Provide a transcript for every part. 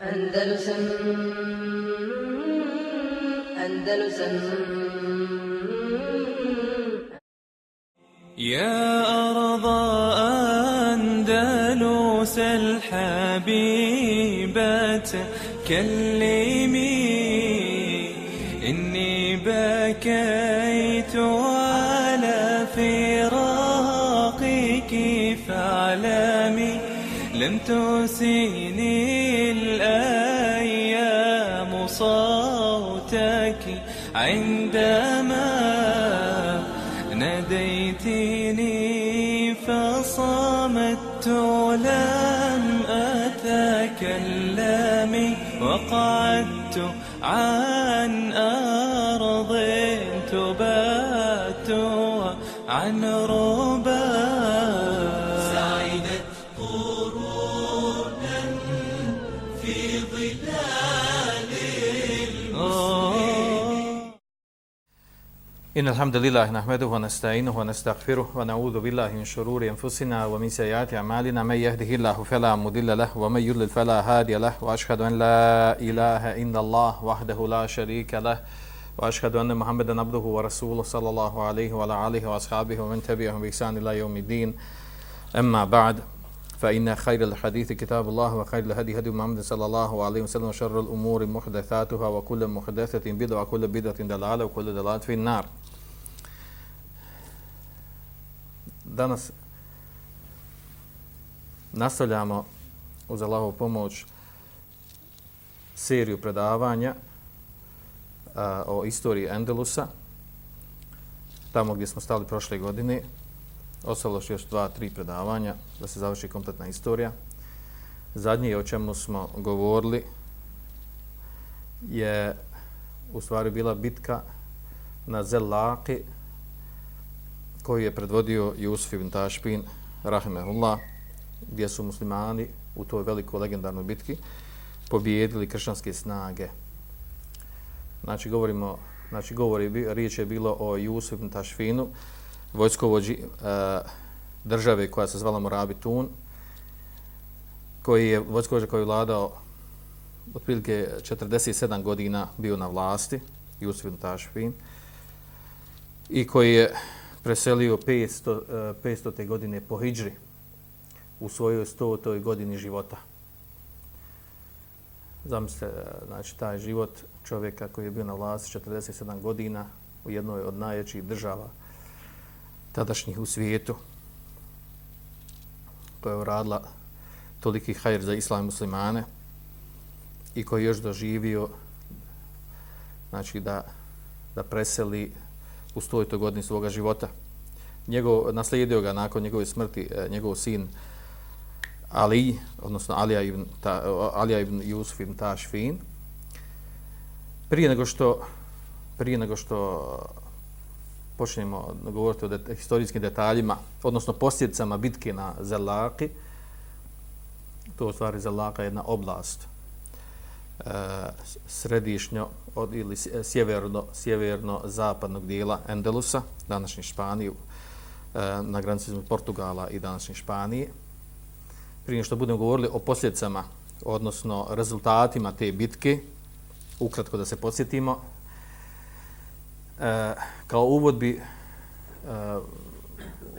Andalusam Andalusam يا أرض أندلس الحبيبة كلمي إني بكيت على فراقك فاعلمي لم تسيني لم أتكلم وقعدت عن أرض تبات عن ربا إن الحمد لله نحمده ونستعينه ونستغفره ونعوذ بالله من شرور أنفسنا ومن سيئات أعمالنا. من يهده الله فلا مضل له ومن يضلل فلا هادي له. وأشهد أن لا إله إلا الله وحده لا شريك له. وأشهد أن محمدا عبده ورسوله صلى الله عليه وعلى آله وأصحابه ومن تبعهم بإحسان إلى يوم الدين. أما بعد فإن خير الحديث كتاب الله وخير الهدي هدي محمد صلى الله عليه وسلم وشر الأمور محدثاتها وكل محدثة بدعة وكل بدعة دلالة وكل دلالة في النار. Danas nastavljamo uz Allahovu pomoć seriju predavanja a, o istoriji Endelusa, tamo gdje smo stali prošle godine. Ostalo još dva, tri predavanja da se završi kompletna istorija. Zadnje o čemu smo govorili je u stvari bila bitka na Zelaki, koji je predvodio Jusuf ibn Tašpin, rahimehullah, gdje su muslimani u toj velikoj legendarnoj bitki pobijedili kršćanske snage. Znači, govorimo, znači, govori, riječ je bilo o Jusuf ibn Tašfinu, vojskovođi e, države koja se zvala Morabitun, koji je vojskovođa koji je vladao otprilike 47 godina bio na vlasti, Jusuf ibn Tašfin, i koji je preselio 500, 500. Te godine po Hidžri u svojoj 100. godini života. Zamislite, eh, znači, taj život čovjeka koji je bio na vlasti 47 godina u jednoj od najjačih država tadašnjih u svijetu, koja je uradila toliki hajr za islam muslimane i koji je još doživio znači, da, da preseli u stojitoj godini svoga života. Njegov, naslijedio ga nakon njegove smrti e, njegov sin Ali, odnosno Alija ibn, ta, e, Alija ibn Yusuf ibn Tašfin. Prije nego što prije nego što počnemo govoriti o det, historijskim detaljima, odnosno posljedicama bitke na Zelaki, to u stvari Zelaka je jedna oblast središnjo od, ili sjeverno, sjeverno zapadnog dijela Endelusa, današnje Španije, e, na granici između Portugala i današnje Španije. Prije što budemo govorili o posljedicama, odnosno rezultatima te bitke, ukratko da se podsjetimo, e, kao uvod bi e,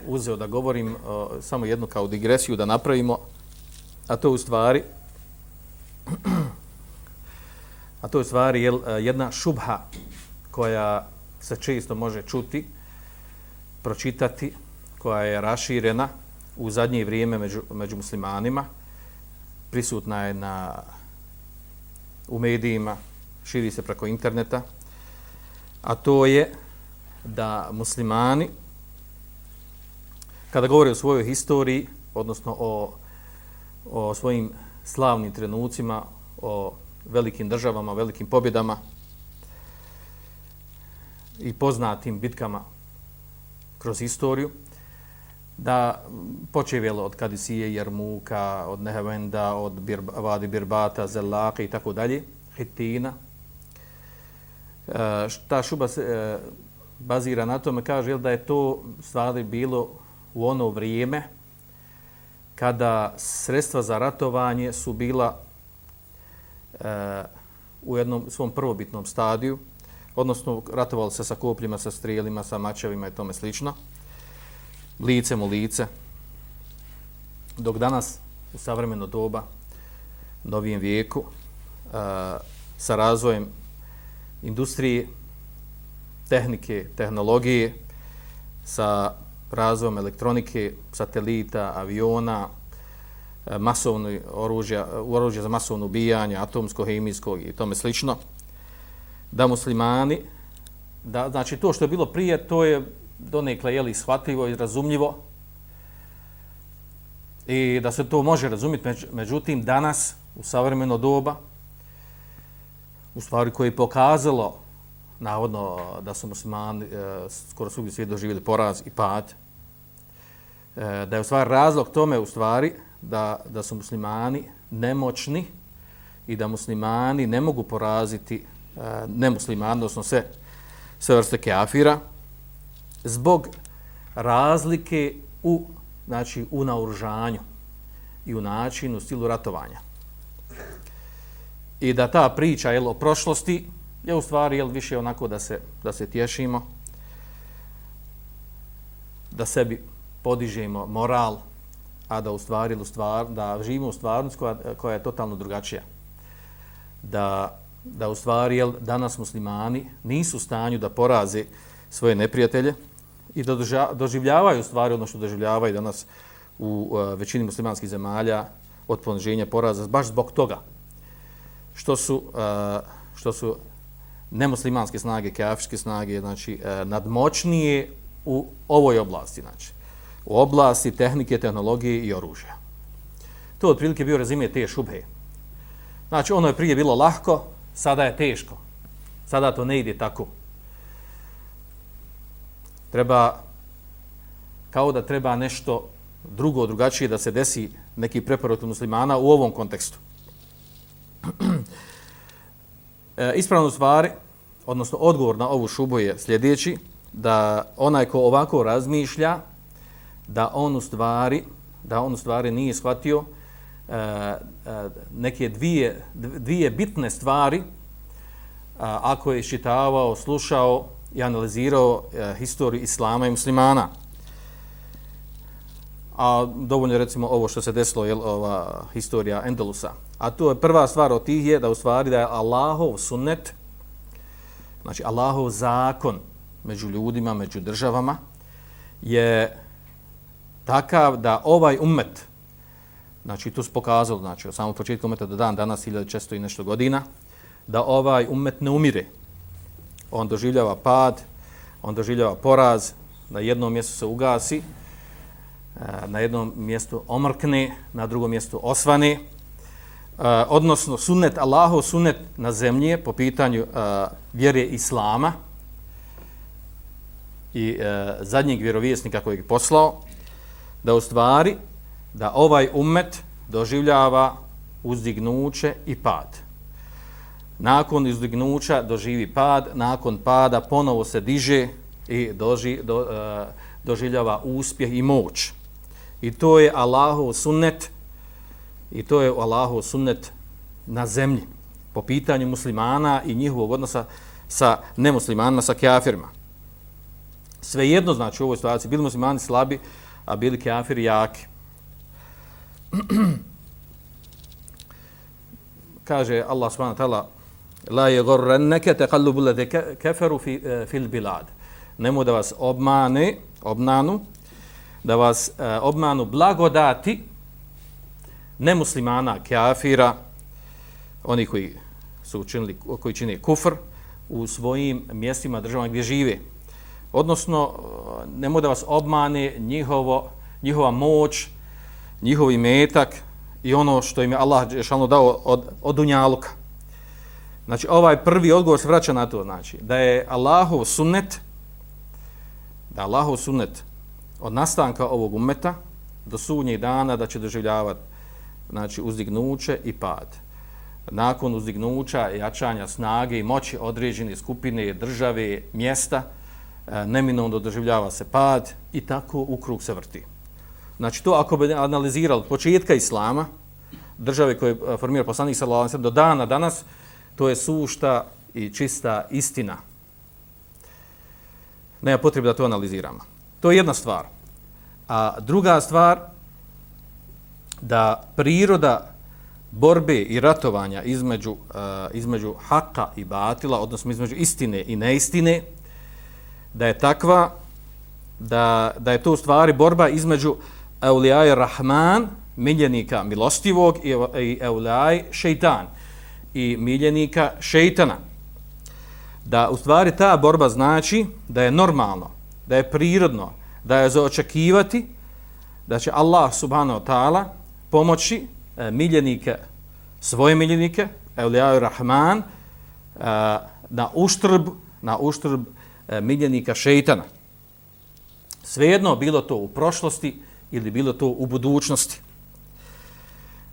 uzeo da govorim samo jednu kao digresiju da napravimo, a to u stvari A to je stvari jel, e, jedna šubha koja se često može čuti, pročitati, koja je raširena u zadnje vrijeme među, među muslimanima, prisutna je na, u medijima, širi se preko interneta, a to je da muslimani, kada govore o svojoj historiji, odnosno o, o svojim slavnim trenucima, o velikim državama, velikim pobjedama i poznatim bitkama kroz historiju, da počevjelo od Kadisije, Jarmuka, od Nehevenda, od Bir, Vadi Birbata, Zelaka i tako dalje, Hitina. E, ta šuba se e, bazira na tome, kaže da je to stvari bilo u ono vrijeme kada sredstva za ratovanje su bila u jednom svom prvobitnom stadiju, odnosno ratovali se sa kopljima, sa strijelima, sa mačevima i tome slično, licem u lice, dok danas u savremeno doba, novijem vijeku, a, sa razvojem industrije, tehnike, tehnologije, sa razvojem elektronike, satelita, aviona, masovno oružja, oružja za masovno ubijanje, atomsko, hemijsko i tome slično, da muslimani, da, znači to što je bilo prije, to je donekle jeli shvatljivo i razumljivo i da se to može razumjeti, međutim danas u savremeno doba u stvari koje je pokazalo navodno da su muslimani e, skoro svi svijet doživjeli poraz i pad e, da je u stvari razlog tome u stvari da, da su muslimani nemoćni i da muslimani ne mogu poraziti e, nemuslimani, odnosno sve, sve vrste keafira, zbog razlike u, znači, u naoružanju i u načinu, stilu ratovanja. I da ta priča jel, o prošlosti je u stvari jel, više onako da se, da se tješimo, da sebi podižemo moral, a da u stvari, stvar, da živimo u stvarnost koja, koja je totalno drugačija. Da, da u stvari jel, danas muslimani nisu u stanju da poraze svoje neprijatelje i da doživljavaju stvari ono što doživljavaju danas u a, većini muslimanskih zemalja od poniženja poraza, baš zbog toga što su, a, što su nemuslimanske snage, kafirske snage, znači uh, nadmoćnije u ovoj oblasti, znači u oblasti tehnike, tehnologije i oružja. To je otprilike bio rezime te šubhe. Znači, ono je prije bilo lahko, sada je teško. Sada to ne ide tako. Treba, kao da treba nešto drugo, drugačije da se desi neki preporod muslimana u ovom kontekstu. e, ispravno stvari, odnosno odgovor na ovu šubu je sljedeći, da onaj ko ovako razmišlja, da on u stvari, da on u stvari nije shvatio e, e, neke dvije, dvije bitne stvari a, ako je šitavao, slušao i analizirao e, historiju islama i muslimana. A dovoljno je recimo ovo što se desilo, je ova historija Endelusa. A to je prva stvar od tih je da u stvari da je Allahov sunnet, znači Allahov zakon među ljudima, među državama, je takav da ovaj umet, znači tu se pokazalo, znači od samog početka umeta do dan, danas 1600 i nešto godina, da ovaj umet ne umire. On doživljava pad, on doživljava poraz, na jednom mjestu se ugasi, e, na jednom mjestu omrkne, na drugom mjestu osvane, e, odnosno sunnet, Allahov sunnet na zemlji po pitanju e, vjere Islama i zadnjeg vjerovjesnika kojeg je poslao, da u stvari da ovaj umet doživljava uzdignuće i pad. Nakon uzdignuća doživi pad, nakon pada ponovo se diže i doži, do, uh, doživljava uspjeh i moć. I to je Allahov sunnet i to je Allahov sunnet na zemlji po pitanju muslimana i njihovog odnosa sa nemuslimanima, sa kafirima. Svejedno znači u ovoj situaciji, bili muslimani slabi, a bili kafiri jaki. Kaže Allah subhanahu wa ta'ala la yaghurrannaka taqallubu alladhi kafaru fi eh, fil bilad. Nemo da vas obmane, obnanu, da vas uh, obmanu blagodati nemuslimana, kafira, oni koji su učinili, koji čine kufr u svojim mjestima, državama gdje žive odnosno e, nemoj da vas obmane njihovo, njihova moć, njihovi metak i ono što im je Allah šalno dao od, od dunjaluka. Znači, ovaj prvi odgovor se vraća na to, znači, da je Allahov sunnet, da Allahov sunnet od nastanka ovog umeta do sudnjeg dana da će doživljavati znači, uzdignuće i pad. Nakon uzdignuća, jačanja snage i moći određene skupine, države, mjesta – E, neminovno doživljava se pad i tako u krug se vrti. Znači to ako bi analizirali početka islama države koje formira formirao poslanik sallallahu alejhi do dana danas, to je sušta i čista istina. Nema potrebe da to analiziramo. To je jedna stvar. A druga stvar, da priroda borbe i ratovanja između, uh, između haka i batila, odnosno između istine i neistine, da je takva, da, da je to u stvari borba između Eulijaj Rahman, miljenika milostivog, i Eulijaj Šeitan, i miljenika Šeitana. Da u stvari ta borba znači da je normalno, da je prirodno, da je za očekivati da će Allah subhanahu wa ta'ala pomoći e, miljenike, svoje miljenike, Eulijaju Rahman, e, na uštrb, na uštrb E, miljenika šeitana. Svejedno bilo to u prošlosti ili bilo to u budućnosti.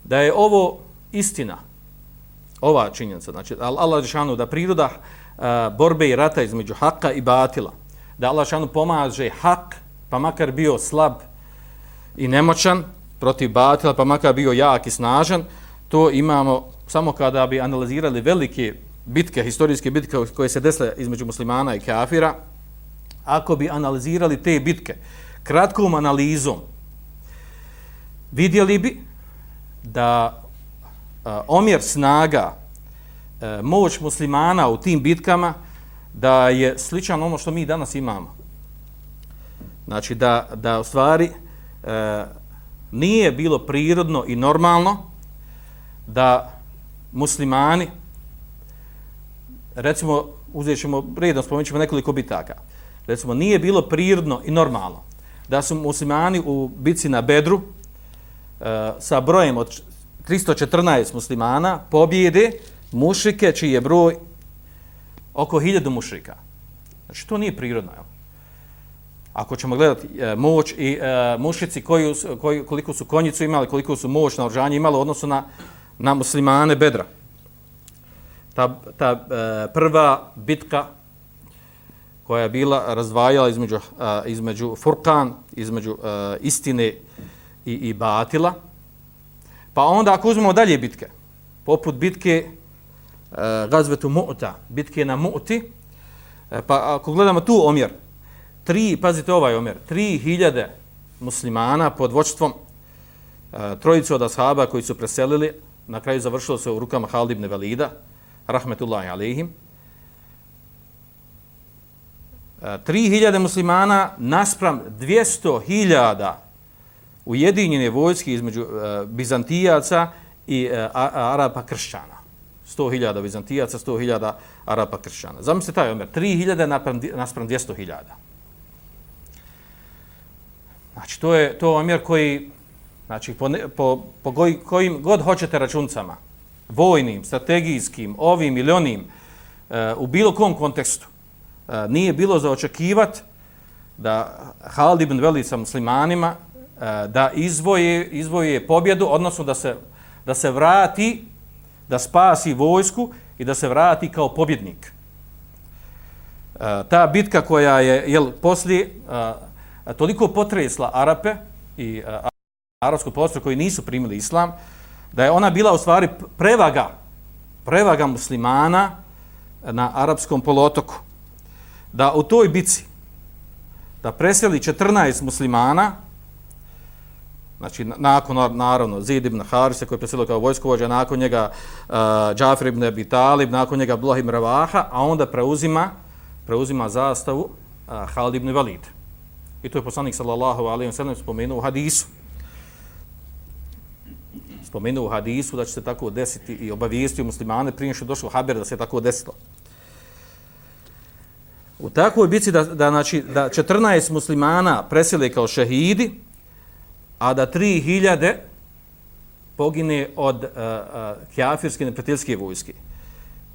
Da je ovo istina, ova činjenica, znači Allah Žešanu, da priroda a, borbe i rata između haka i batila, da Allah Žešanu pomaže hak, pa makar bio slab i nemoćan, protiv batila, pa makar bio jak i snažan, to imamo samo kada bi analizirali velike bitke, historijske bitke koje se desle između muslimana i kafira, ako bi analizirali te bitke kratkom analizom, vidjeli bi da a, omjer snaga, a, moć muslimana u tim bitkama, da je sličan ono što mi danas imamo. Znači da, da u stvari e, nije bilo prirodno i normalno da muslimani, recimo, uzet ćemo, redom spomenut ćemo nekoliko bitaka, recimo, nije bilo prirodno i normalno da su muslimani u bitci na Bedru e, sa brojem od 314 muslimana pobjede mušike čiji je broj oko 1000 mušika. Znači, to nije prirodno, jel? ako ćemo gledati e, moć i e, mušici koji, koji, koliko su konjicu imali, koliko su moć na oržanje imali odnosno na, na muslimane bedra. Ta, ta e, prva bitka koja je bila razdvajala između, a, između Furkan, između a, istine i, i batila. Pa onda ako uzmemo dalje bitke, poput bitke a, Gazvetu Mu'ta, bitke na Mu'ti, pa ako gledamo tu omjer, tri, pazite ovaj omjer, tri hiljade muslimana pod vočstvom trojice trojicu od ashaba koji su preselili, na kraju završilo se u rukama Halid ibn Velida, rahmetullahi alihim. E, tri hiljade muslimana naspram dvijesto hiljada ujedinjene vojske između e, Bizantijaca i e, Arapa kršćana. 100.000 Bizantijaca, 100.000 Arapa kršćana. Zamislite taj omer, 3.000 naspram, naspram 200.000. Znači, to je to omjer koji, znači, po, po, po goj, kojim god hoćete računcama, vojnim, strategijskim, ovim ili onim, e, u bilo kom kontekstu, e, nije bilo za očekivat da Halid ibn Veli sa muslimanima e, da izvoje, izvoje pobjedu, odnosno da se, da se vrati, da spasi vojsku i da se vrati kao pobjednik. Ta bitka koja je, jel, poslije, e, toliko potresla Arape i a, arapsko koji nisu primili islam, da je ona bila u stvari prevaga, prevaga muslimana na arapskom polotoku. Da u toj bici, da preseli 14 muslimana, znači nakon, naravno, Zid ibn Harise koji je preselio kao vojskovođa, nakon njega uh, Džafir ibn Abi Talib, nakon njega Abdullah ibn Ravaha, a onda preuzima, preuzima zastavu uh, Halid ibn Valid. I to je poslanik sallallahu alaihi wa sallam spomenuo u hadisu. Spomenuo u hadisu da će se tako desiti i obavijestio muslimane prije što došlo haber da se tako desilo. U takvoj bici da, da, znači, da 14 muslimana presile kao šehidi, a da 3000 pogine od uh, uh, kjafirske neprijateljske vojske.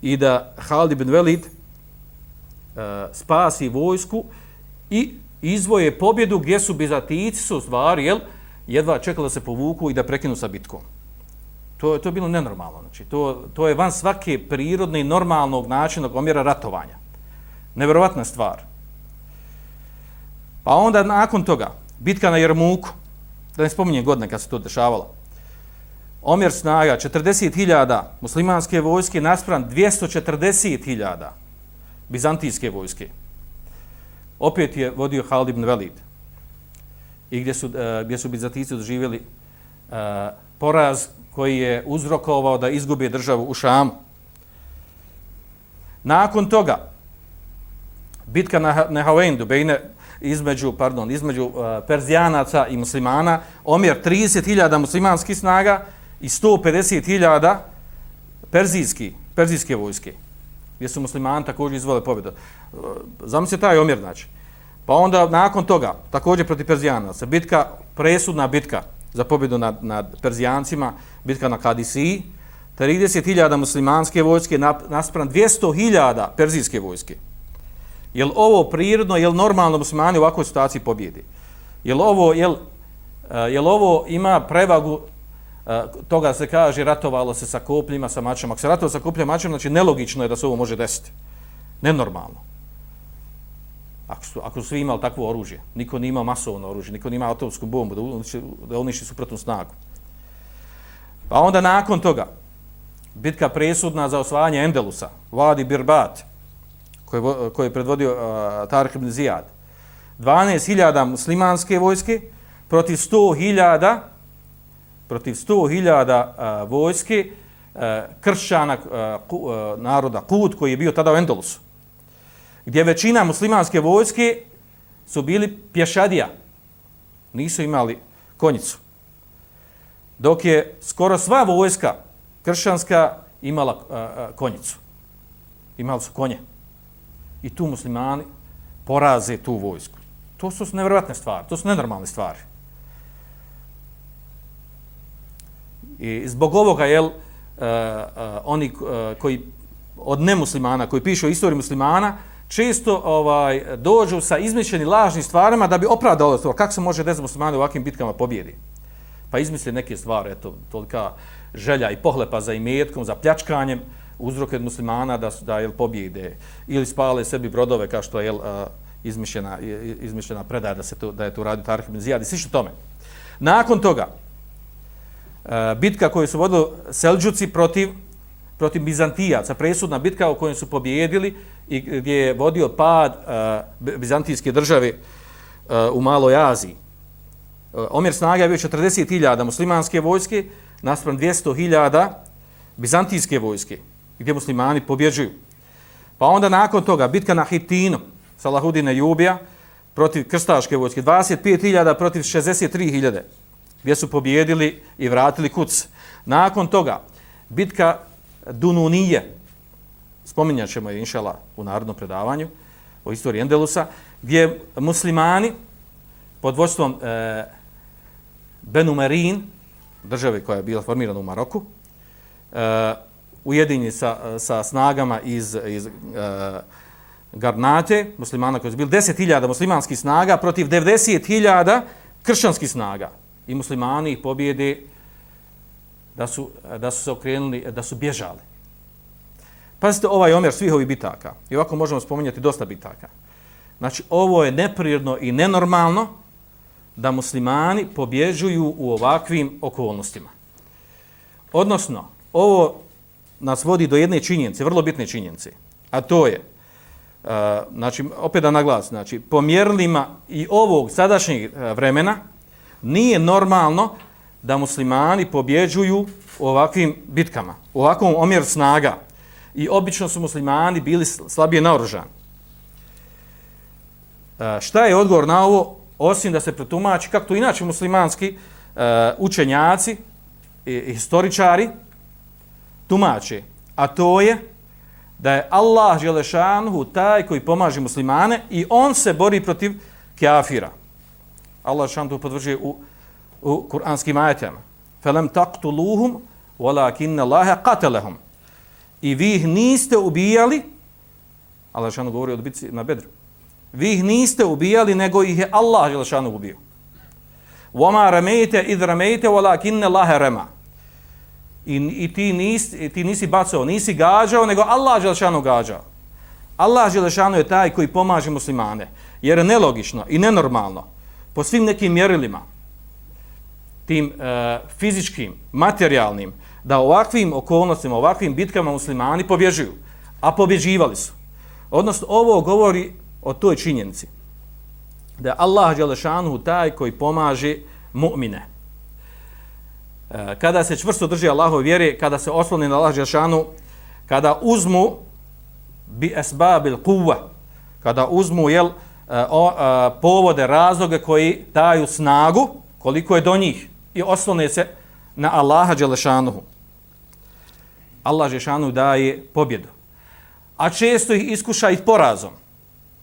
I da Halid ibn Velid uh, spasi vojsku i izvoje pobjedu gdje su Bizatici su stvari, jel, jedva čekali da se povuku i da prekinu sa bitkom. To, to je bilo nenormalno. Znači, to, to je van svake prirodne i normalnog načina omjera ratovanja. Neverovatna stvar. Pa onda nakon toga, bitka na Jermuku, da ne spominjem godine kad se to dešavalo, omjer snaga 40.000 muslimanske vojske naspram 240.000 bizantijske vojske. Opet je vodio Halid ibn Velid. I gdje su, uh, gdje su bizantijci doživjeli uh, poraz koji je uzrokovao da izgubi državu u Šamu. Nakon toga, bitka na Nehavendu, bejne, između, pardon, između uh, Perzijanaca i muslimana, omjer 30.000 muslimanskih snaga i 150.000 perzijski, perzijske vojske, gdje su muslimani također izvole pobjedu. E, uh, Zamislite taj omjer, znači. Pa onda, nakon toga, također protiv Perzijanaca, bitka, presudna bitka za pobjedu nad, nad Perzijancima, bitka na Kadisiji, 30.000 muslimanske vojske naspram 200.000 perzijske vojske. Je li ovo prirodno, je li normalno muslimani u ovakvoj situaciji pobjedi? Je li ovo, je li, e, je li ovo ima prevagu e, toga se kaže ratovalo se sa kopljima, sa mačama. Ako se ratovalo sa kopljima, mačama, znači nelogično je da se ovo može desiti. Nenormalno. Ako su, ako su svi imali takvo oružje, niko nije imao masovno oružje, niko nije imao atomsku bombu da uniši, da uniši suprotnu snagu. Pa onda nakon toga, bitka presudna za osvajanje Endelusa, Vadi Birbat, koji, koji je predvodio uh, Tarih ibn Zijad. 12.000 muslimanske vojske protiv 100.000 protiv 100.000 uh, vojske uh, kršćana uh, ku, uh, naroda Kut koji je bio tada u Endelusu. Gdje većina muslimanske vojske su bili pješadija. Nisu imali konjicu. Dok je skoro sva vojska kršćanska imala a, a, konjicu. Imali su konje i tu muslimani poraze tu vojsku. To su nevjerovatne stvari, to su nenormalne stvari. I zbog ovoga, jel, uh, uh, oni uh, koji od nemuslimana, koji pišu o istoriji muslimana, često ovaj dođu sa izmišljenim lažnim stvarima da bi opravdali to. Kako se može desiti muslimani u ovakvim bitkama pobjedi? Pa izmisle neke stvari, eto, tolika želja i pohlepa za imetkom, za pljačkanjem, uzroke muslimana da da jel pobjede ili spale sebi brodove kao što je jel, izmišljena izmišljena predaja da se to da je to radio Tarih ibn Zijad i slično tome. Nakon toga bitka koju su vodili Selđuci protiv protiv Bizantijaca, presudna bitka u kojoj su pobjedili i gdje je vodio pad e, bizantijske države e, u Maloj Aziji. E, omjer snaga je bio 40.000 muslimanske vojske naspram 200.000 bizantijske vojske gdje muslimani pobjeđuju. Pa onda nakon toga bitka na Hitinu, Salahudine Jubija, protiv krstaške vojske, 25.000 protiv 63.000, gdje su pobjedili i vratili kuc. Nakon toga, bitka Dununije, spominjat ćemo je, inšala, u narodnom predavanju, o istoriji Endelusa, gdje muslimani pod vođstvom e, Benumerin, države koja je bila formirana u Maroku, e, ujedinjeni sa, sa snagama iz, iz e, Garnate, muslimana koji su bili 10.000 muslimanskih snaga protiv 90.000 kršćanskih snaga. I muslimani ih pobjede da su, da su se okrenuli, da su bježali. Pazite ovaj omjer svih ovih bitaka. I ovako možemo spominjati dosta bitaka. Znači, ovo je neprirodno i nenormalno da muslimani pobježuju u ovakvim okolnostima. Odnosno, ovo nas vodi do jedne činjenice, vrlo bitne činjenice, a to je, uh, znači, opet da naglas, znači, po mjerlima i ovog sadašnjeg e, vremena nije normalno da muslimani pobjeđuju u ovakvim bitkama, u ovakvom omjer snaga I obično su muslimani bili slabije naoružani. Uh, šta je odgovor na ovo, osim da se pretumači, kako to inače muslimanski uh, učenjaci i historičari, tumače, a to je da je Allah Želešanhu taj koji pomaže muslimane i on se bori protiv kafira. Allah Želešanhu to podvržuje u, u kuranskim ajetama. فَلَمْ تَقْتُلُوهُمْ وَلَكِنَّ اللَّهَ قَتَلَهُمْ I vi ih niste ubijali, Allah Želešanhu govori od bitci na bedru, vi ih niste ubijali, nego ih je Allah Želešanhu ubio. وَمَا رَمَيْتَ إِذْ رَمَيْتَ وَلَكِنَّ اللَّهَ رَمَى I, i ti, nis, ti nisi bacao, nisi gađao, nego Allah Želešanu gađao. Allah Želešanu je taj koji pomaže muslimane. Jer je nelogično i nenormalno po svim nekim mjerilima tim e, fizičkim, materijalnim, da ovakvim okolnostima, ovakvim bitkama muslimani pobježuju, a pobježivali su. Odnosno, ovo govori o toj činjenici da je Allah Đelešanu taj koji pomaže mu'mine. E, kada se čvrsto drži Allahove vjere, kada se osloni na Allah Đelešanu, kada uzmu bi esbabil kuva, kada uzmu jel, e, o, a, povode, razloge koji daju snagu, koliko je do njih, i oslone se na Allaha Đelešanuhu. Allah Žešanu daje pobjedu. A često ih iskuša i porazom,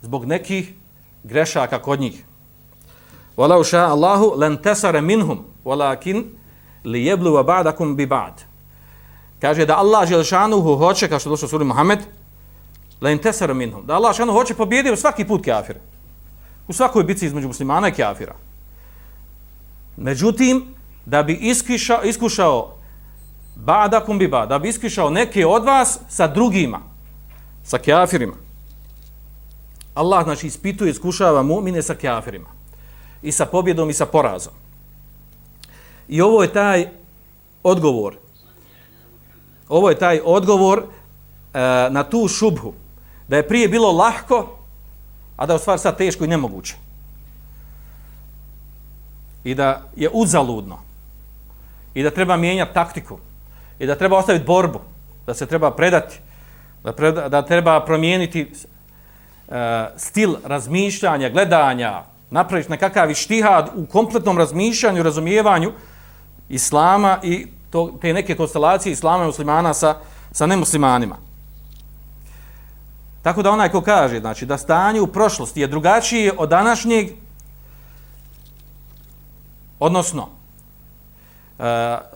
zbog nekih grešaka kod njih. Walau sha Allahu lan tasara minhum walakin liyabluwa ba'dakum bi ba'd. Kaže da Allah dželšanuhu hoće kao što došlo sura Muhammed lan tasara minhum. Da Allah dželšanuhu hoće pobijediti svaki put kafir. U svakoj bici između muslimana i kafira. Međutim, da bi iskušao, iskušao ba'dakum bi ba'd, da bi iskušao neke od vas sa drugima, sa kafirima. Allah znači ispituje, iskušava mu'mine sa kafirima. I sa pobjedom i sa porazom. I ovo je taj odgovor. Ovo je taj odgovor e, na tu šubhu. Da je prije bilo lahko, a da je u stvari sad teško i nemoguće. I da je uzaludno. I da treba mijenjati taktiku. I da treba ostaviti borbu. Da se treba predati. Da, preda, da treba promijeniti E, stil razmišljanja, gledanja, napraviš nekakav štihad u kompletnom razmišljanju, razumijevanju islama i to, te neke konstelacije islama i muslimana sa, sa nemuslimanima. Tako da onaj ko kaže znači, da stanje u prošlosti je drugačije od današnjeg, odnosno, uh,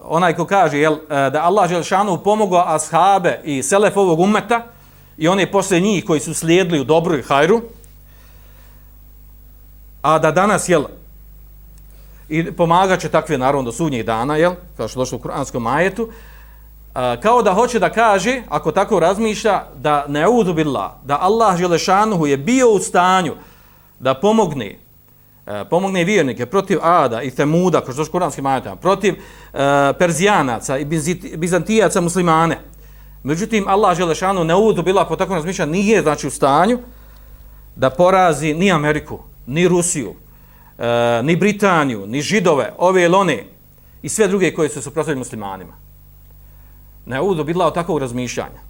onaj ko kaže jel, uh, da Allah Želšanu pomogao ashabe i selef ovog umeta, i one posle njih koji su slijedili u dobru i hajru, a da danas, jel, i pomagat će takve naravno do sudnjih dana, jel, kao što došlo u kuranskom majetu, a, eh, kao da hoće da kaže, ako tako razmišlja, da ne udubila, da Allah Želešanuhu je bio u stanju da pomogne, E, pomogne vjernike protiv Ada i Temuda, kao što došlo kuranskim majetima, protiv e, Perzijanaca i Bizantijaca muslimane, Međutim, Allah Želešanu ne uvodu bila po takvom razmišljanju, nije znači u stanju da porazi ni Ameriku, ni Rusiju, e, ni Britaniju, ni Židove, ove ili one i sve druge koje su suprotili muslimanima. Ne uvodu bila od takvog razmišljanja.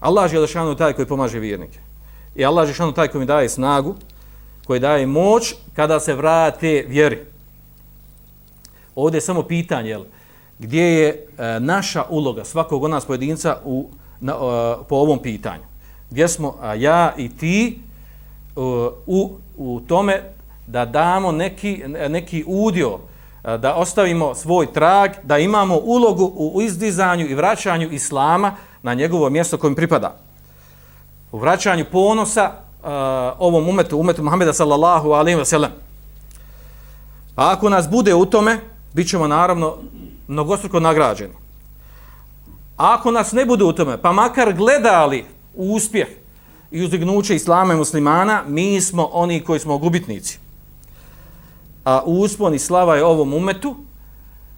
Allah Želešanu je taj koji pomaže vjernike. I Allah Želešanu je taj koji mi daje snagu, koji daje moć kada se vrate vjeri. Ovdje je samo pitanje, jel, gdje je e, naša uloga svakog od nas pojedinca u, na, e, po ovom pitanju. Gdje smo a, ja i ti e, u, u tome da damo neki, neki udio, e, da ostavimo svoj trag, da imamo ulogu u izdizanju i vraćanju Islama na njegovo mjesto kojim pripada. U vraćanju ponosa uh, ovom umetu, umetu Muhammeda sallallahu alaihi wa sallam. A ako nas bude u tome, bit ćemo naravno mnogostruko nagrađeni. A ako nas ne bude u tome, pa makar gledali uspjeh i uzdignuće islama i muslimana, mi smo oni koji smo gubitnici. A uspon i slava je ovom umetu,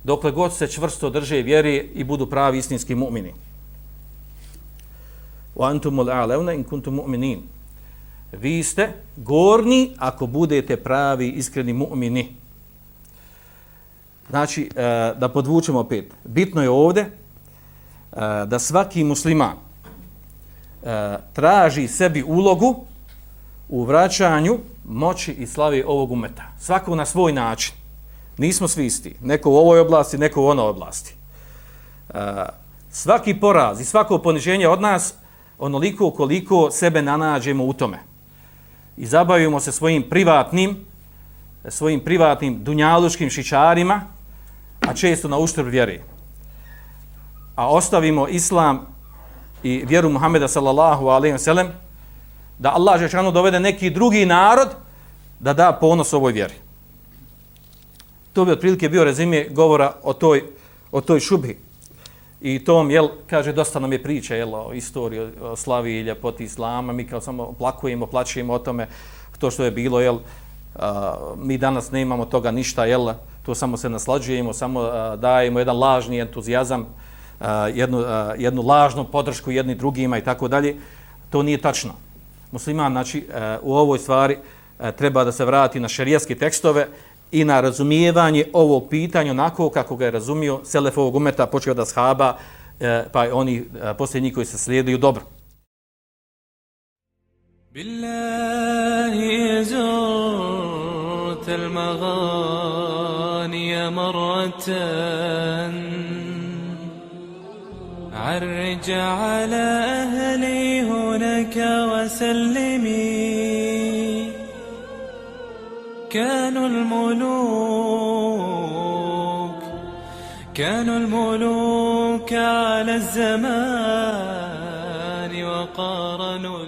dokle god se čvrsto drže vjeri i budu pravi istinski mu'mini. Wa antumul a'launa in kuntum mu'minin. Vi ste gorni ako budete pravi iskreni mu'mini. Znači, e, da podvučemo opet. Bitno je ovdje e, da svaki musliman e, traži sebi ulogu u vraćanju moći i slavi ovog umeta. Svako na svoj način. Nismo svi isti. Neko u ovoj oblasti, neko u onoj oblasti. Svaki poraz i svako poniženje od nas onoliko koliko sebe nanađemo u tome. I zabavimo se svojim privatnim svojim privatnim dunjaluškim šičarima, a često na uštrb vjeri. A ostavimo islam i vjeru Muhameda sallallahu alaihi wa sallam, da Allah Žešanu dovede neki drugi narod da da ponos ovoj vjeri. To bi otprilike bio rezime govora o toj, o toj šubhi. I tom, jel, kaže, dosta nam je priča, jel, o istoriji, o slavi i ljepoti Islama, mi kao samo plakujemo, plaćujemo o tome, to što je bilo, jel, mi danas ne imamo toga ništa, jel, to samo se naslađujemo, samo a, dajemo jedan lažni entuzijazam, a, jednu, a, jednu lažnu podršku jedni drugima i tako dalje. To nije tačno. Musliman, znači, a, u ovoj stvari a, treba da se vrati na šerijaske tekstove i na razumijevanje ovog pitanja onako kako ga je razumio Selef ovog umeta, počeo da shaba, a, pa oni a, posljednji koji se slijedaju dobro. بالله زرت المغاني مرة عرج على أهلي هناك وسلمي كانوا الملوك كانوا الملوك على الزمان وقارنوا